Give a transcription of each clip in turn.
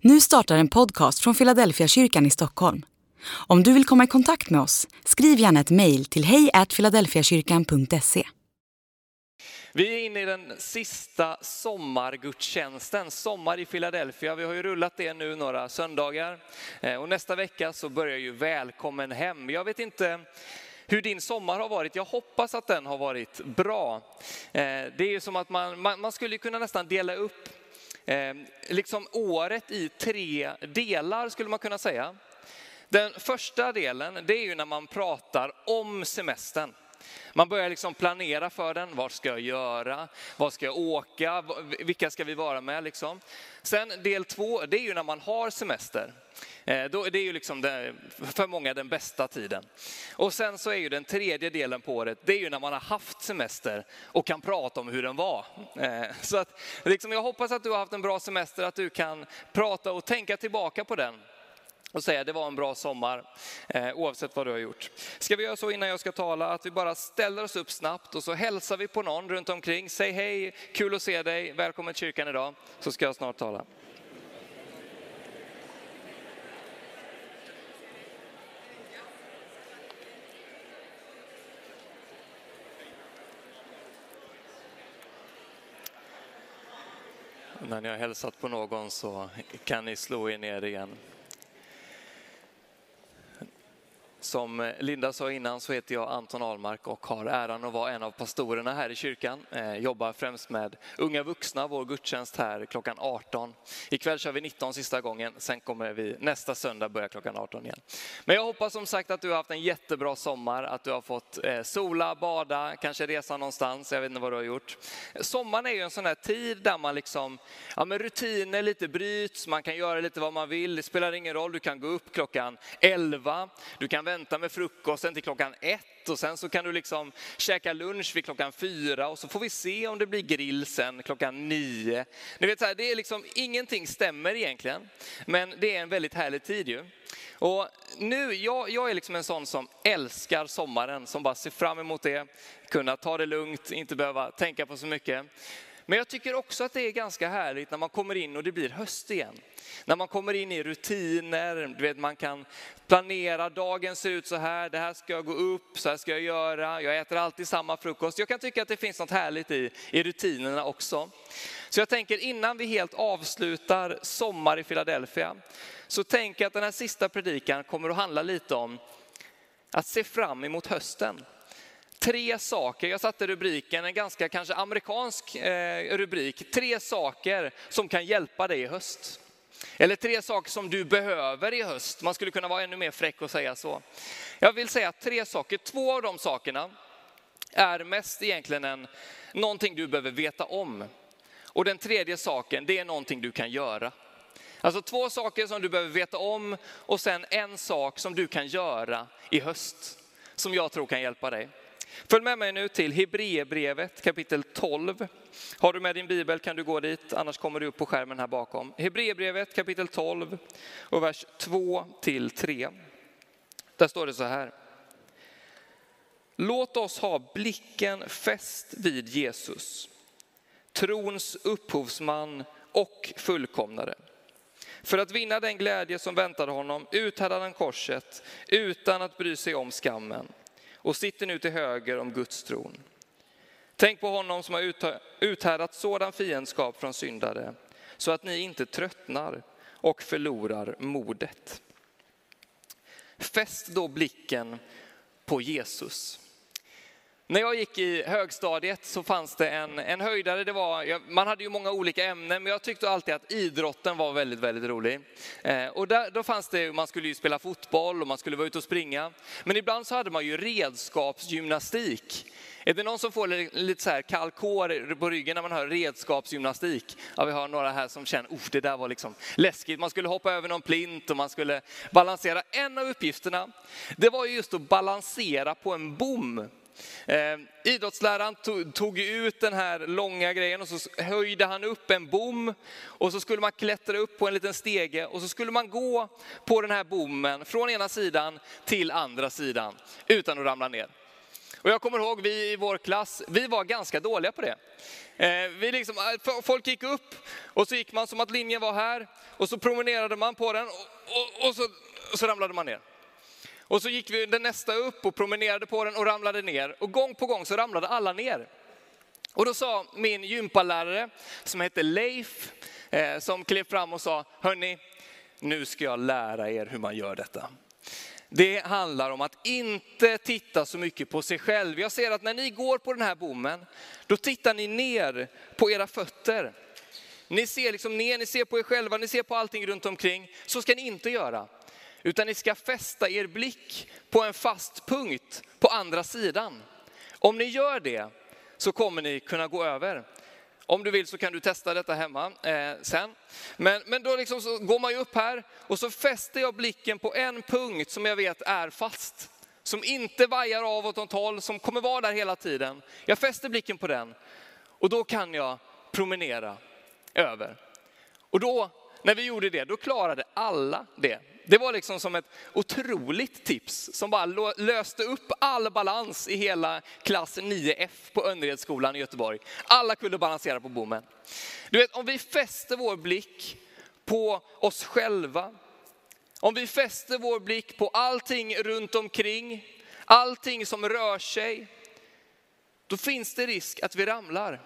Nu startar en podcast från Philadelphia kyrkan i Stockholm. Om du vill komma i kontakt med oss, skriv gärna ett mejl till hejfiladelfiakyrkan.se. Vi är inne i den sista sommargudstjänsten, Sommar i Philadelphia. Vi har ju rullat det nu några söndagar eh, och nästa vecka så börjar ju Välkommen hem. Jag vet inte hur din sommar har varit. Jag hoppas att den har varit bra. Eh, det är ju som att man, man, man skulle kunna nästan dela upp eh, liksom året i tre delar skulle man kunna säga. Den första delen, det är ju när man pratar om semestern. Man börjar liksom planera för den. Vad ska jag göra? Vad ska jag åka? Vilka ska vi vara med? Liksom. Sen del två, det är ju när man har semester. Eh, då, det är ju liksom det, för många den bästa tiden. Och sen så är ju den tredje delen på året, det är ju när man har haft semester och kan prata om hur den var. Eh, så att, liksom, jag hoppas att du har haft en bra semester, att du kan prata och tänka tillbaka på den och säga det var en bra sommar eh, oavsett vad du har gjort. Ska vi göra så innan jag ska tala att vi bara ställer oss upp snabbt och så hälsar vi på någon runt omkring. Säg hej, kul att se dig, välkommen till kyrkan idag, så ska jag snart tala. När ni har hälsat på någon så kan ni slå er ner igen. Som Linda sa innan så heter jag Anton Almark och har äran att vara en av pastorerna här i kyrkan. Jag jobbar främst med unga vuxna, vår gudstjänst här klockan 18. Ikväll kör vi 19 sista gången, sen kommer vi nästa söndag börja klockan 18 igen. Men jag hoppas som sagt att du har haft en jättebra sommar, att du har fått eh, sola, bada, kanske resa någonstans, jag vet inte vad du har gjort. Sommaren är ju en sån här tid där man liksom, ja men rutiner lite bryts, man kan göra lite vad man vill, det spelar ingen roll, du kan gå upp klockan 11, du kan vänta vänta med frukosten till klockan ett och sen så kan du liksom käka lunch vid klockan fyra och så får vi se om det blir grill sen klockan nio. Ni vet, så här, det är liksom, ingenting stämmer egentligen, men det är en väldigt härlig tid ju. Och nu, jag, jag är liksom en sån som älskar sommaren, som bara ser fram emot det, kunna ta det lugnt, inte behöva tänka på så mycket. Men jag tycker också att det är ganska härligt när man kommer in och det blir höst igen. När man kommer in i rutiner, du vet man kan planera, dagen ser ut så här, det här ska jag gå upp, så här ska jag göra, jag äter alltid samma frukost. Jag kan tycka att det finns något härligt i, i rutinerna också. Så jag tänker innan vi helt avslutar Sommar i Philadelphia, så tänker jag att den här sista predikan kommer att handla lite om att se fram emot hösten. Tre saker, jag satte rubriken, en ganska kanske amerikansk eh, rubrik, tre saker som kan hjälpa dig i höst. Eller tre saker som du behöver i höst. Man skulle kunna vara ännu mer fräck och säga så. Jag vill säga tre saker, två av de sakerna är mest egentligen en, någonting du behöver veta om. Och den tredje saken, det är någonting du kan göra. Alltså två saker som du behöver veta om och sen en sak som du kan göra i höst. Som jag tror kan hjälpa dig. Följ med mig nu till Hebreerbrevet kapitel 12. Har du med din bibel kan du gå dit, annars kommer du upp på skärmen här bakom. Hebreerbrevet kapitel 12 och vers 2 till 3. Där står det så här. Låt oss ha blicken fäst vid Jesus, trons upphovsman och fullkomnare. För att vinna den glädje som väntade honom uthärdade han korset utan att bry sig om skammen och sitter nu till höger om Guds tron. Tänk på honom som har uthärdat sådan fiendskap från syndare så att ni inte tröttnar och förlorar modet. Fäst då blicken på Jesus. När jag gick i högstadiet så fanns det en, en höjdare, det var, man hade ju många olika ämnen, men jag tyckte alltid att idrotten var väldigt, väldigt rolig. Eh, och där, då fanns det, man skulle ju spela fotboll och man skulle vara ute och springa. Men ibland så hade man ju redskapsgymnastik. Är det någon som får lite så här kall kår på ryggen när man hör redskapsgymnastik? Ja, vi har några här som känner, usch det där var liksom läskigt. Man skulle hoppa över någon plint och man skulle balansera. En av uppgifterna, det var just att balansera på en bom. Eh, idrottsläraren tog, tog ut den här långa grejen och så höjde han upp en bom och så skulle man klättra upp på en liten stege och så skulle man gå på den här bommen från ena sidan till andra sidan utan att ramla ner. Och jag kommer ihåg, vi i vår klass, vi var ganska dåliga på det. Eh, vi liksom, eh, folk gick upp och så gick man som att linjen var här och så promenerade man på den och, och, och så, och så ramlade man ner. Och så gick vi den nästa upp och promenerade på den och ramlade ner. Och gång på gång så ramlade alla ner. Och då sa min gympalärare som hette Leif, eh, som klev fram och sa, hörni, nu ska jag lära er hur man gör detta. Det handlar om att inte titta så mycket på sig själv. Jag ser att när ni går på den här bommen, då tittar ni ner på era fötter. Ni ser liksom ner, ni ser på er själva, ni ser på allting runt omkring. Så ska ni inte göra. Utan ni ska fästa er blick på en fast punkt på andra sidan. Om ni gör det så kommer ni kunna gå över. Om du vill så kan du testa detta hemma eh, sen. Men, men då liksom så går man ju upp här och så fäster jag blicken på en punkt som jag vet är fast. Som inte vajar av åt något håll, som kommer vara där hela tiden. Jag fäster blicken på den och då kan jag promenera över. Och då, när vi gjorde det, då klarade alla det. Det var liksom som ett otroligt tips som bara löste upp all balans i hela klass 9F på Önneredsskolan i Göteborg. Alla kunde balansera på bommen. Du vet, om vi fäster vår blick på oss själva, om vi fäster vår blick på allting runt omkring, allting som rör sig, då finns det risk att vi ramlar.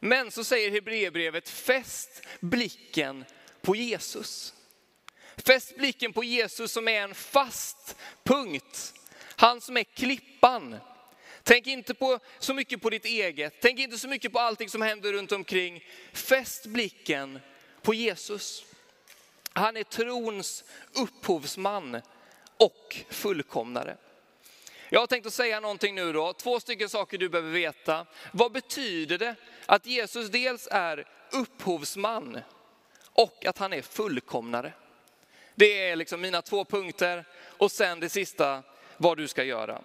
Men så säger Hebreerbrevet, fäst blicken på Jesus. Fäst blicken på Jesus som är en fast punkt. Han som är klippan. Tänk inte på, så mycket på ditt eget, tänk inte så mycket på allting som händer runt omkring. Fäst blicken på Jesus. Han är trons upphovsman och fullkomnare. Jag har tänkt att säga någonting nu då, två stycken saker du behöver veta. Vad betyder det att Jesus dels är upphovsman och att han är fullkomnare? Det är liksom mina två punkter och sen det sista, vad du ska göra.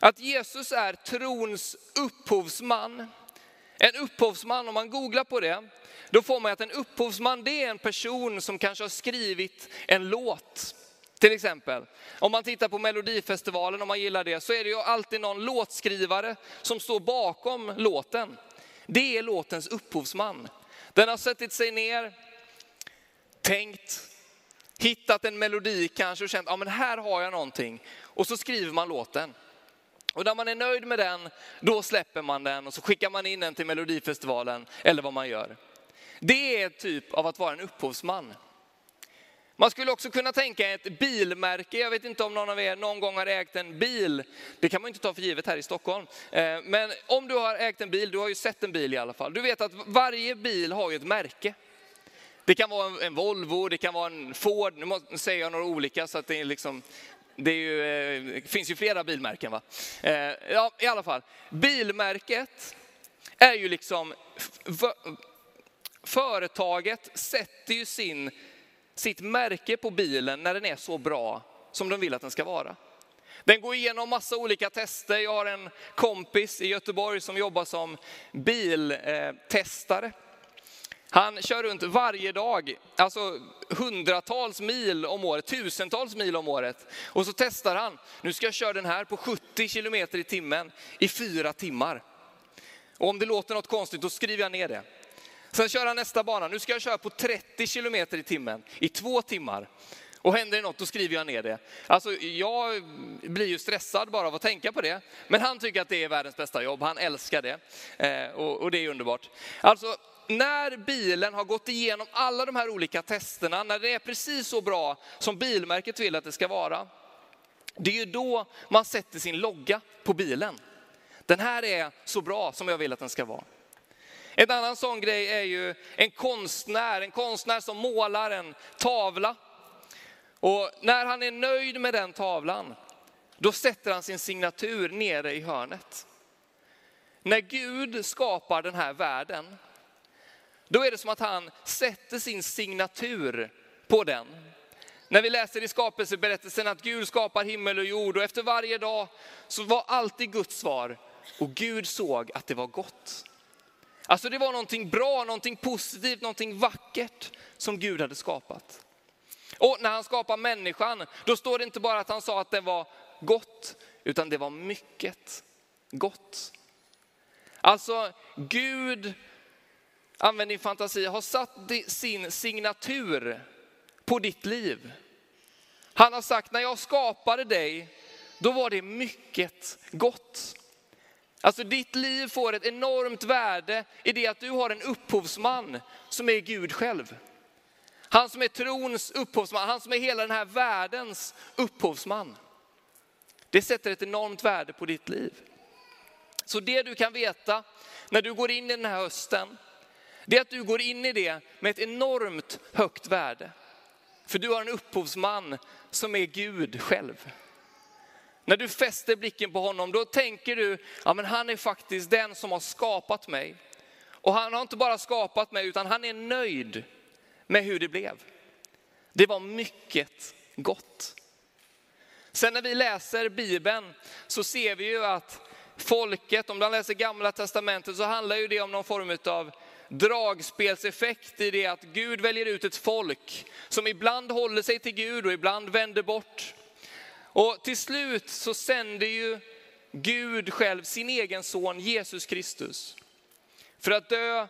Att Jesus är trons upphovsman. En upphovsman, om man googlar på det, då får man att en upphovsman det är en person som kanske har skrivit en låt. Till exempel, om man tittar på Melodifestivalen, om man gillar det, så är det ju alltid någon låtskrivare som står bakom låten. Det är låtens upphovsman. Den har suttit sig ner, tänkt, hittat en melodi kanske och känt, ja men här har jag någonting. Och så skriver man låten. Och när man är nöjd med den, då släpper man den och så skickar man in den till Melodifestivalen eller vad man gör. Det är typ av att vara en upphovsman. Man skulle också kunna tänka ett bilmärke. Jag vet inte om någon av er någon gång har ägt en bil. Det kan man inte ta för givet här i Stockholm. Eh, men om du har ägt en bil, du har ju sett en bil i alla fall. Du vet att varje bil har ju ett märke. Det kan vara en Volvo, det kan vara en Ford, nu säger jag några olika så att det är liksom, det, är ju, eh, det finns ju flera bilmärken va? Eh, ja, i alla fall. Bilmärket är ju liksom, företaget sätter ju sin, sitt märke på bilen när den är så bra som de vill att den ska vara. Den går igenom massa olika tester. Jag har en kompis i Göteborg som jobbar som biltestare. Han kör runt varje dag, alltså hundratals mil om året, tusentals mil om året. Och så testar han, nu ska jag köra den här på 70 kilometer i timmen i fyra timmar. Och om det låter något konstigt, då skriver jag ner det. Sen kör han nästa bana, nu ska jag köra på 30 kilometer i timmen i två timmar. Och händer det något, då skriver jag ner det. Alltså, jag blir ju stressad bara av att tänka på det. Men han tycker att det är världens bästa jobb, han älskar det. Eh, och, och det är underbart. Alltså, när bilen har gått igenom alla de här olika testerna, när det är precis så bra som bilmärket vill att det ska vara, det är ju då man sätter sin logga på bilen. Den här är så bra som jag vill att den ska vara. En annan sån grej är ju en konstnär, en konstnär som målar en tavla. Och när han är nöjd med den tavlan, då sätter han sin signatur nere i hörnet. När Gud skapar den här världen, då är det som att han sätter sin signatur på den. När vi läser i skapelseberättelsen att Gud skapar himmel och jord och efter varje dag så var alltid Guds svar, och Gud såg att det var gott. Alltså det var någonting bra, någonting positivt, någonting vackert som Gud hade skapat. Och när han skapar människan, då står det inte bara att han sa att det var gott, utan det var mycket gott. Alltså Gud, använd din fantasi, har satt sin signatur på ditt liv. Han har sagt, när jag skapade dig, då var det mycket gott. Alltså ditt liv får ett enormt värde i det att du har en upphovsman som är Gud själv. Han som är trons upphovsman, han som är hela den här världens upphovsman. Det sätter ett enormt värde på ditt liv. Så det du kan veta när du går in i den här hösten, det är att du går in i det med ett enormt högt värde. För du har en upphovsman som är Gud själv. När du fäster blicken på honom, då tänker du, ja men han är faktiskt den som har skapat mig. Och han har inte bara skapat mig, utan han är nöjd med hur det blev. Det var mycket gott. Sen när vi läser Bibeln så ser vi ju att folket, om man läser gamla testamentet så handlar ju det om någon form av dragspelseffekt i det att Gud väljer ut ett folk som ibland håller sig till Gud och ibland vänder bort. Och till slut så sänder ju Gud själv sin egen son Jesus Kristus för att dö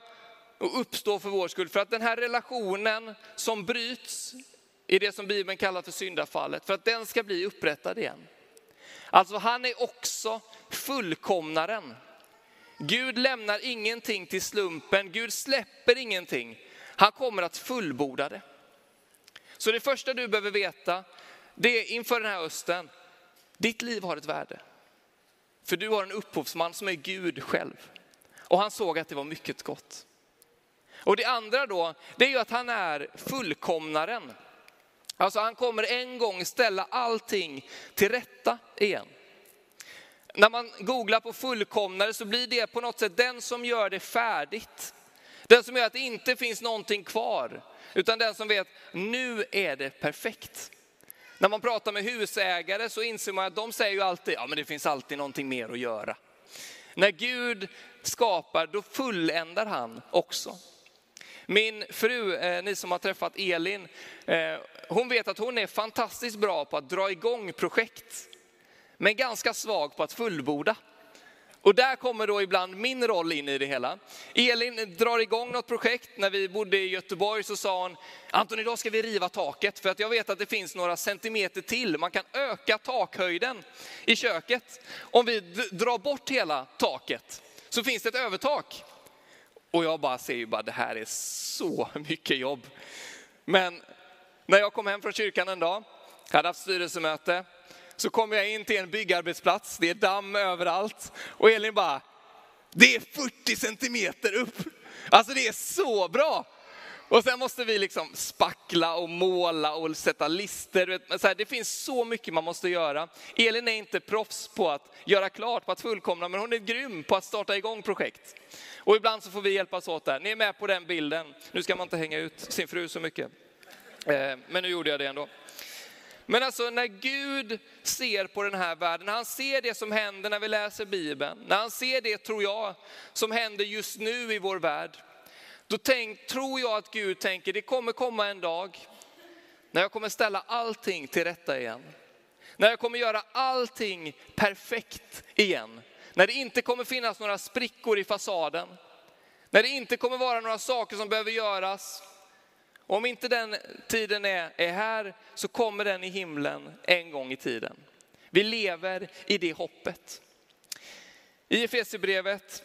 och uppstå för vår skull. För att den här relationen som bryts i det som Bibeln kallar för syndafallet, för att den ska bli upprättad igen. Alltså han är också fullkomnaren. Gud lämnar ingenting till slumpen, Gud släpper ingenting. Han kommer att fullborda det. Så det första du behöver veta, det är inför den här hösten, ditt liv har ett värde. För du har en upphovsman som är Gud själv. Och han såg att det var mycket gott. Och det andra då, det är ju att han är fullkomnaren. Alltså han kommer en gång ställa allting till rätta igen. När man googlar på fullkomnare så blir det på något sätt den som gör det färdigt. Den som gör att det inte finns någonting kvar, utan den som vet, nu är det perfekt. När man pratar med husägare så inser man att de säger ju alltid, ja men det finns alltid någonting mer att göra. När Gud skapar, då fulländar han också. Min fru, eh, ni som har träffat Elin, eh, hon vet att hon är fantastiskt bra på att dra igång projekt, men ganska svag på att fullborda. Och där kommer då ibland min roll in i det hela. Elin drar igång något projekt. När vi bodde i Göteborg så sa hon, Anton idag ska vi riva taket för att jag vet att det finns några centimeter till. Man kan öka takhöjden i köket. Om vi drar bort hela taket så finns det ett övertak. Och jag bara ser ju bara, det här är så mycket jobb. Men när jag kom hem från kyrkan en dag, hade haft styrelsemöte, så kommer jag in till en byggarbetsplats, det är damm överallt. Och Elin bara, det är 40 centimeter upp. Alltså det är så bra. Och sen måste vi liksom spackla och måla och sätta lister. det finns så mycket man måste göra. Elin är inte proffs på att göra klart, på att fullkomna, men hon är grym på att starta igång projekt. Och ibland så får vi hjälpas åt där. Ni är med på den bilden. Nu ska man inte hänga ut sin fru så mycket. Eh, men nu gjorde jag det ändå. Men alltså när Gud ser på den här världen, när han ser det som händer när vi läser Bibeln, när han ser det, tror jag, som händer just nu i vår värld, då tänk, tror jag att Gud tänker, det kommer komma en dag när jag kommer ställa allting till rätta igen. När jag kommer göra allting perfekt igen. När det inte kommer finnas några sprickor i fasaden. När det inte kommer vara några saker som behöver göras. Om inte den tiden är, är här så kommer den i himlen en gång i tiden. Vi lever i det hoppet. I Efesierbrevet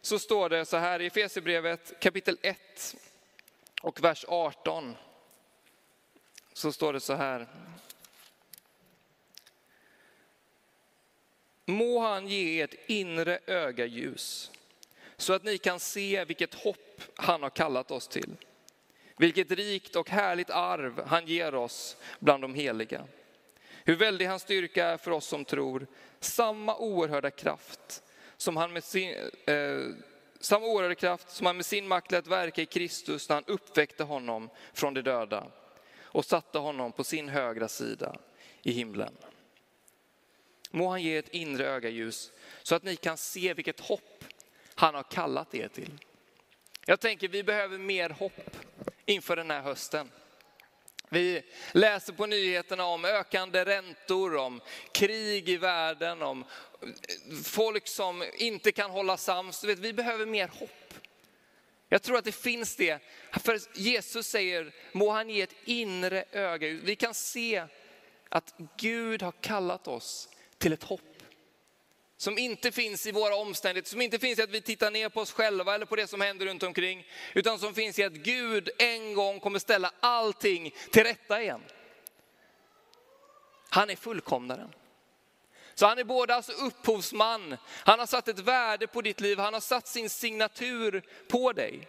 så står det så här i Efesierbrevet kapitel 1 och vers 18. Så står det så här. Må han ge ert inre öga ljus så att ni kan se vilket hopp han har kallat oss till. Vilket rikt och härligt arv han ger oss bland de heliga. Hur väldig hans styrka är för oss som tror. Samma oerhörda kraft som han med sin, eh, samma oerhörda kraft som han med sin makt lät verka i Kristus när han uppväckte honom från de döda och satte honom på sin högra sida i himlen. Må han ge ett inre ögaljus så att ni kan se vilket hopp han har kallat er till. Jag tänker vi behöver mer hopp inför den här hösten. Vi läser på nyheterna om ökande räntor, om krig i världen, om folk som inte kan hålla sams. Du vet, vi behöver mer hopp. Jag tror att det finns det. För Jesus säger, må han ge ett inre öga. Vi kan se att Gud har kallat oss till ett hopp. Som inte finns i våra omständigheter, som inte finns i att vi tittar ner på oss själva eller på det som händer runt omkring. Utan som finns i att Gud en gång kommer ställa allting till rätta igen. Han är fullkomnaren. Så han är både alltså upphovsman, han har satt ett värde på ditt liv, han har satt sin signatur på dig.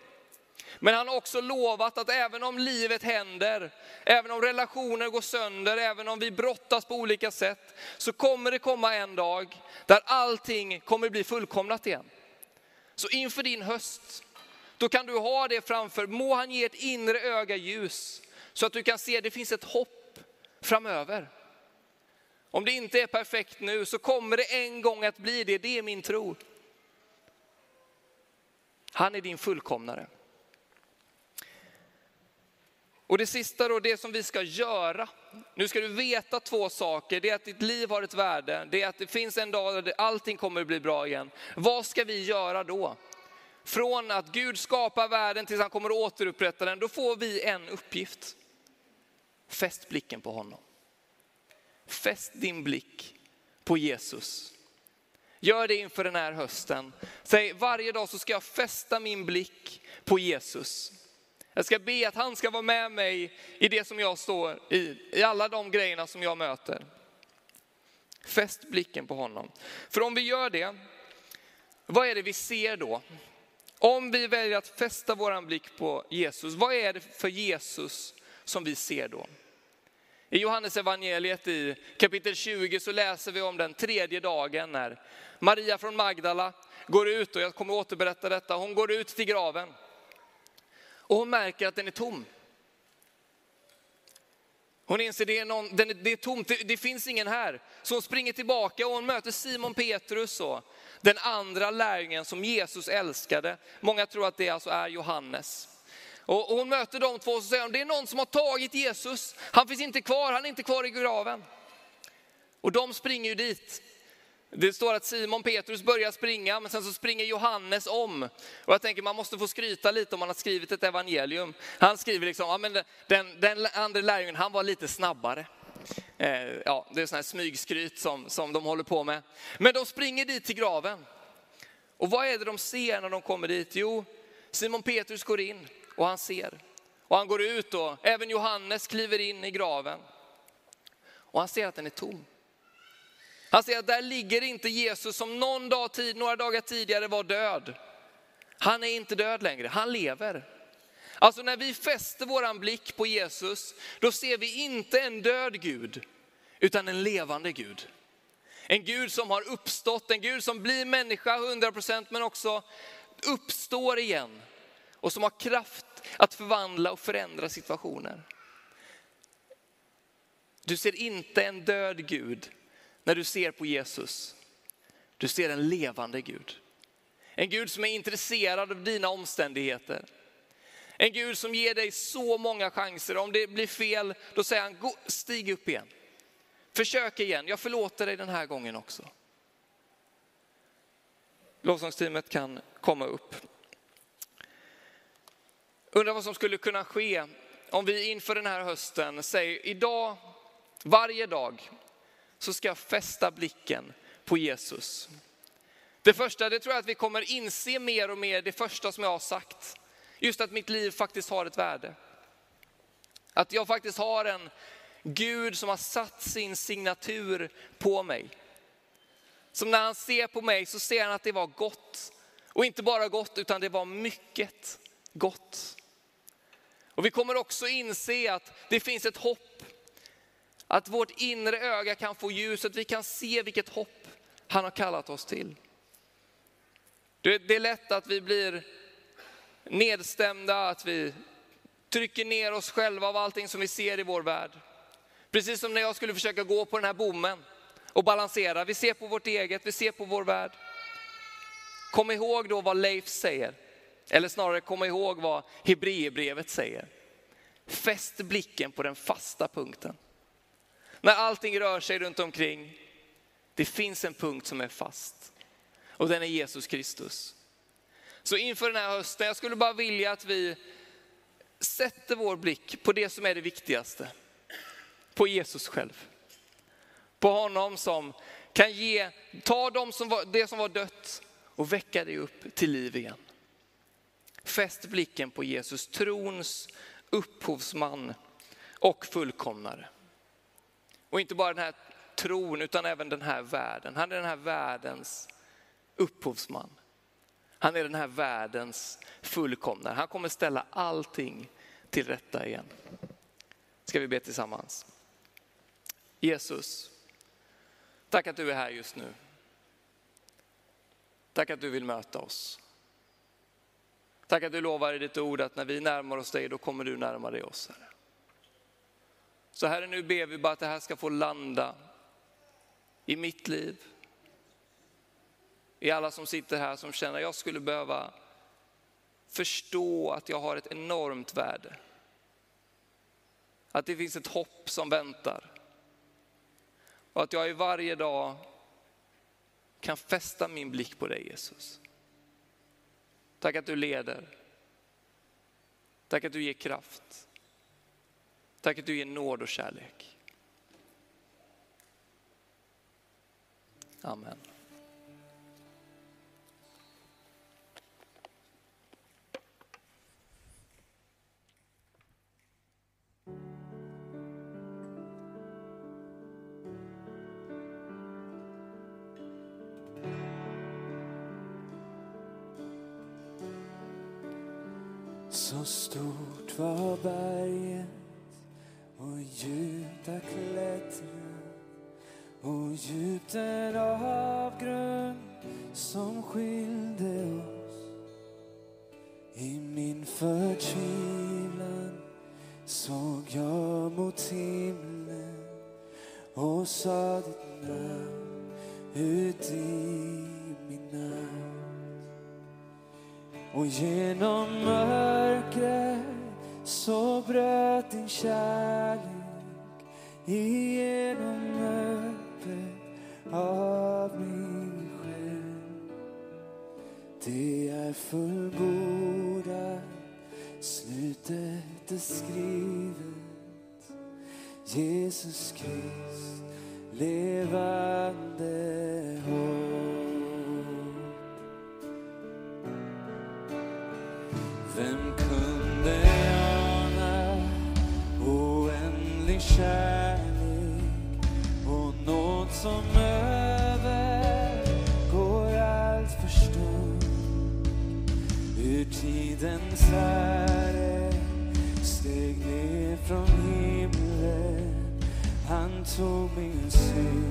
Men han har också lovat att även om livet händer, även om relationer går sönder, även om vi brottas på olika sätt, så kommer det komma en dag där allting kommer bli fullkomnat igen. Så inför din höst, då kan du ha det framför, må han ge ett inre öga ljus, så att du kan se att det finns ett hopp framöver. Om det inte är perfekt nu så kommer det en gång att bli det, det är min tro. Han är din fullkomnare. Och det sista då, det som vi ska göra, nu ska du veta två saker, det är att ditt liv har ett värde, det är att det finns en dag där allting kommer att bli bra igen. Vad ska vi göra då? Från att Gud skapar världen tills han kommer att återupprätta den, då får vi en uppgift. Fäst blicken på honom. Fäst din blick på Jesus. Gör det inför den här hösten. Säg varje dag så ska jag fästa min blick på Jesus. Jag ska be att han ska vara med mig i det som jag står i, i alla de grejerna som jag möter. Fäst blicken på honom. För om vi gör det, vad är det vi ser då? Om vi väljer att fästa vår blick på Jesus, vad är det för Jesus som vi ser då? I Johannes evangeliet i kapitel 20 så läser vi om den tredje dagen när Maria från Magdala går ut, och jag kommer återberätta detta, hon går ut till graven. Och hon märker att den är tom. Hon inser det är, någon, den är, det är tomt, det, det, finns ingen här. Så hon springer tillbaka och hon möter Simon Petrus och den andra lärjungen som Jesus älskade. Många tror att det alltså är Johannes. Och, och hon möter de två och säger det är någon som har tagit Jesus. Han finns inte kvar, han är inte kvar i graven. Och de springer ju dit. Det står att Simon Petrus börjar springa, men sen så springer Johannes om. Och jag tänker man måste få skryta lite om man har skrivit ett evangelium. Han skriver liksom, ja, men den, den andra lärjungen, han var lite snabbare. Eh, ja, det är sådana här smygskryt som, som de håller på med. Men de springer dit till graven. Och vad är det de ser när de kommer dit? Jo, Simon Petrus går in och han ser. Och han går ut och även Johannes kliver in i graven. Och han ser att den är tom. Han säger att där ligger inte Jesus som någon dag tid, några dagar tidigare var död. Han är inte död längre, han lever. Alltså när vi fäster våran blick på Jesus, då ser vi inte en död Gud, utan en levande Gud. En Gud som har uppstått, en Gud som blir människa 100% men också uppstår igen. Och som har kraft att förvandla och förändra situationer. Du ser inte en död Gud, när du ser på Jesus. Du ser en levande Gud. En Gud som är intresserad av dina omständigheter. En Gud som ger dig så många chanser. Om det blir fel, då säger han, stig upp igen. Försök igen, jag förlåter dig den här gången också. Lovsångsteamet kan komma upp. Undrar vad som skulle kunna ske om vi inför den här hösten säger idag, varje dag, så ska jag fästa blicken på Jesus. Det första, det tror jag att vi kommer inse mer och mer, det första som jag har sagt. Just att mitt liv faktiskt har ett värde. Att jag faktiskt har en Gud som har satt sin signatur på mig. Som när han ser på mig så ser han att det var gott. Och inte bara gott, utan det var mycket gott. Och vi kommer också inse att det finns ett hopp att vårt inre öga kan få ljus, att vi kan se vilket hopp han har kallat oss till. Det är lätt att vi blir nedstämda, att vi trycker ner oss själva av allting som vi ser i vår värld. Precis som när jag skulle försöka gå på den här bommen och balansera. Vi ser på vårt eget, vi ser på vår värld. Kom ihåg då vad Leif säger. Eller snarare kom ihåg vad Hebreerbrevet säger. Fäst blicken på den fasta punkten. När allting rör sig runt omkring, det finns en punkt som är fast. Och den är Jesus Kristus. Så inför den här hösten, jag skulle bara vilja att vi sätter vår blick på det som är det viktigaste. På Jesus själv. På honom som kan ge, ta dem som var, det som var dött och väcka det upp till liv igen. Fäst blicken på Jesus, trons upphovsman och fullkomnare. Och inte bara den här tron utan även den här världen. Han är den här världens upphovsman. Han är den här världens fullkomnare. Han kommer ställa allting till rätta igen. Ska vi be tillsammans. Jesus, tack att du är här just nu. Tack att du vill möta oss. Tack att du lovar i ditt ord att när vi närmar oss dig, då kommer du närma dig oss. Herre. Så Herre, nu ber vi bara att det här ska få landa i mitt liv. I alla som sitter här som känner att jag skulle behöva förstå att jag har ett enormt värde. Att det finns ett hopp som väntar. Och att jag i varje dag kan fästa min blick på dig Jesus. Tack att du leder. Tack att du ger kraft. Tack att du ger nåd och kärlek. Amen. Så stort var berget och djupt har klättrat och djupt en avgrund som skilde oss. I min förtvivlan såg jag mot himlen och sa ditt namn ut i min natt. Och genom mörkret så bröt din kärlek igenom öppet av min själ. Det är fullbordat, slutet är skrivet. Jesus Krist, levande hopp. Han tog min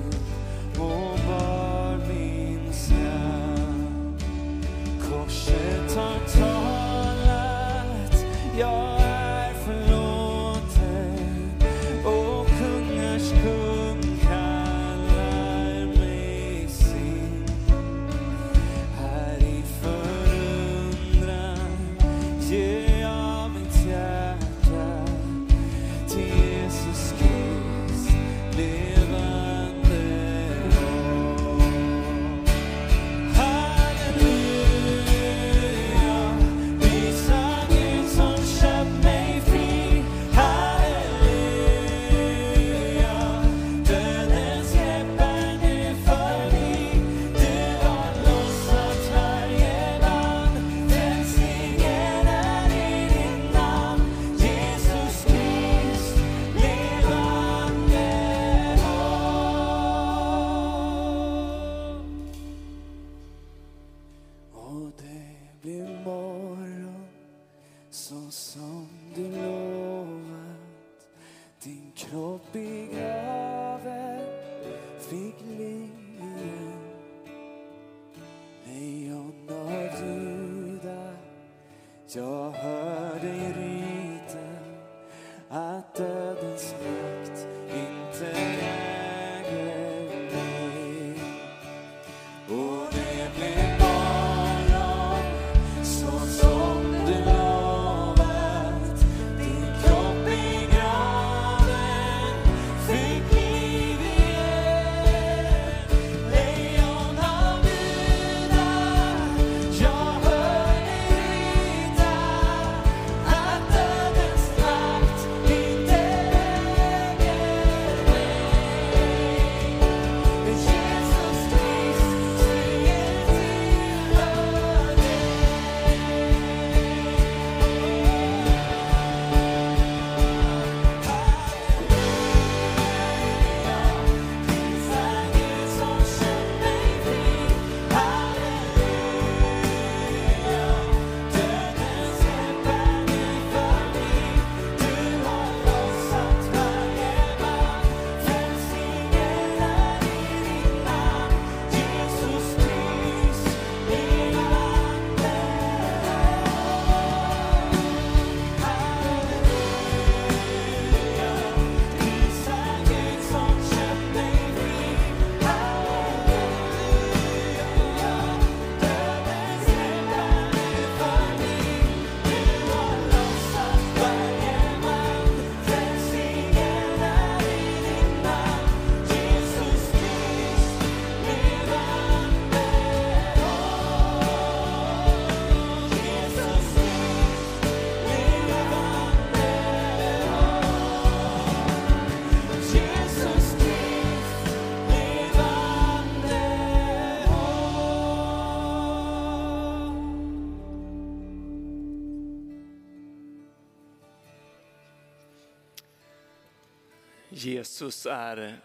Jesus är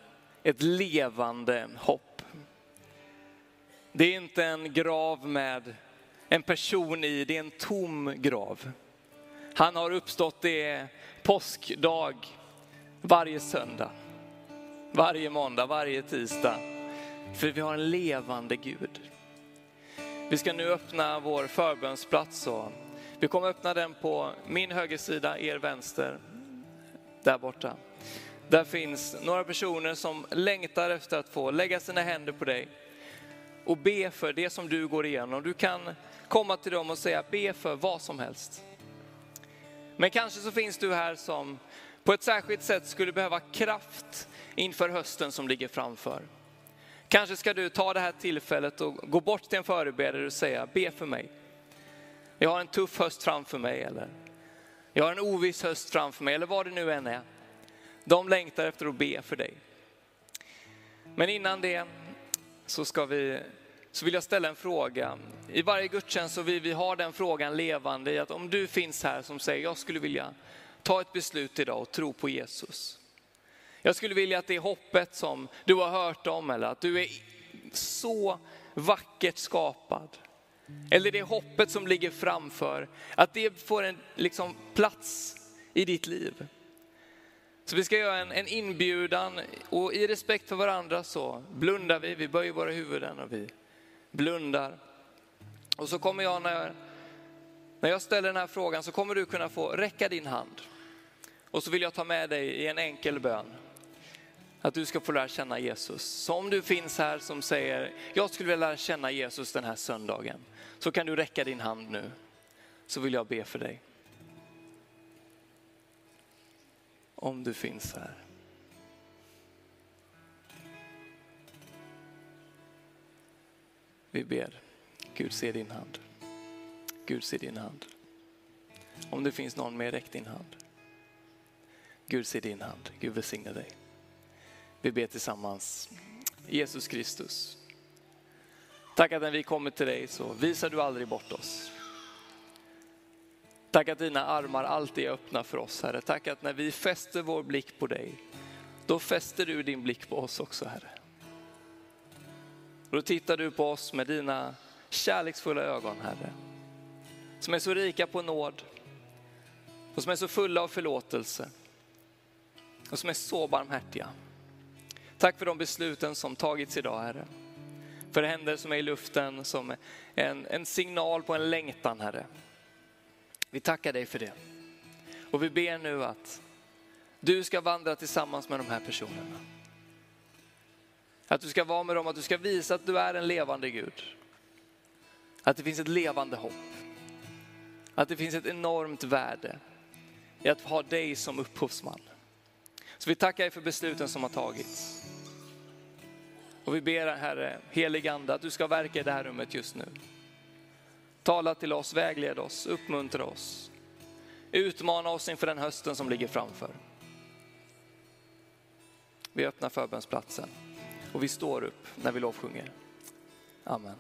ett levande hopp. Det är inte en grav med en person i, det är en tom grav. Han har uppstått, det är påskdag varje söndag, varje måndag, varje tisdag. För vi har en levande Gud. Vi ska nu öppna vår förbönsplats och vi kommer öppna den på min högersida, er vänster, där borta. Där finns några personer som längtar efter att få lägga sina händer på dig och be för det som du går igenom. Du kan komma till dem och säga be för vad som helst. Men kanske så finns du här som på ett särskilt sätt skulle behöva kraft inför hösten som ligger framför. Kanske ska du ta det här tillfället och gå bort till en förebedjare och säga be för mig. Jag har en tuff höst framför mig eller jag har en oviss höst framför mig eller vad det nu än är. De längtar efter att be för dig. Men innan det så, ska vi, så vill jag ställa en fråga. I varje gudstjänst så vill vi ha den frågan levande i att om du finns här som säger jag skulle vilja ta ett beslut idag och tro på Jesus. Jag skulle vilja att det hoppet som du har hört om eller att du är så vackert skapad. Eller det hoppet som ligger framför, att det får en liksom, plats i ditt liv. Så vi ska göra en, en inbjudan och i respekt för varandra så blundar vi, vi böjer våra huvuden och vi blundar. Och så kommer jag när, när jag ställer den här frågan så kommer du kunna få räcka din hand. Och så vill jag ta med dig i en enkel bön. Att du ska få lära känna Jesus. Så om du finns här som säger, jag skulle vilja lära känna Jesus den här söndagen. Så kan du räcka din hand nu. Så vill jag be för dig. Om du finns här. Vi ber. Gud se din hand. Gud se din hand. Om det finns någon mer, räck din hand. Gud se din hand. Gud välsigne dig. Vi ber tillsammans. Jesus Kristus. Tack att när vi kommer till dig så visar du aldrig bort oss. Tack att dina armar alltid är öppna för oss Herre. Tack att när vi fäster vår blick på dig, då fäster du din blick på oss också Herre. Och då tittar du på oss med dina kärleksfulla ögon Herre. Som är så rika på nåd och som är så fulla av förlåtelse och som är så barmhärtiga. Tack för de besluten som tagits idag Herre. För händer som är i luften som en, en signal på en längtan Herre. Vi tackar dig för det. Och vi ber nu att du ska vandra tillsammans med de här personerna. Att du ska vara med dem, att du ska visa att du är en levande Gud. Att det finns ett levande hopp. Att det finns ett enormt värde i att ha dig som upphovsman. Så vi tackar dig för besluten som har tagits. Och vi ber Herre, helig ande, att du ska verka i det här rummet just nu. Tala till oss, vägled oss, uppmuntra oss. Utmana oss inför den hösten som ligger framför. Vi öppnar förbönsplatsen och vi står upp när vi lovsjunger. Amen.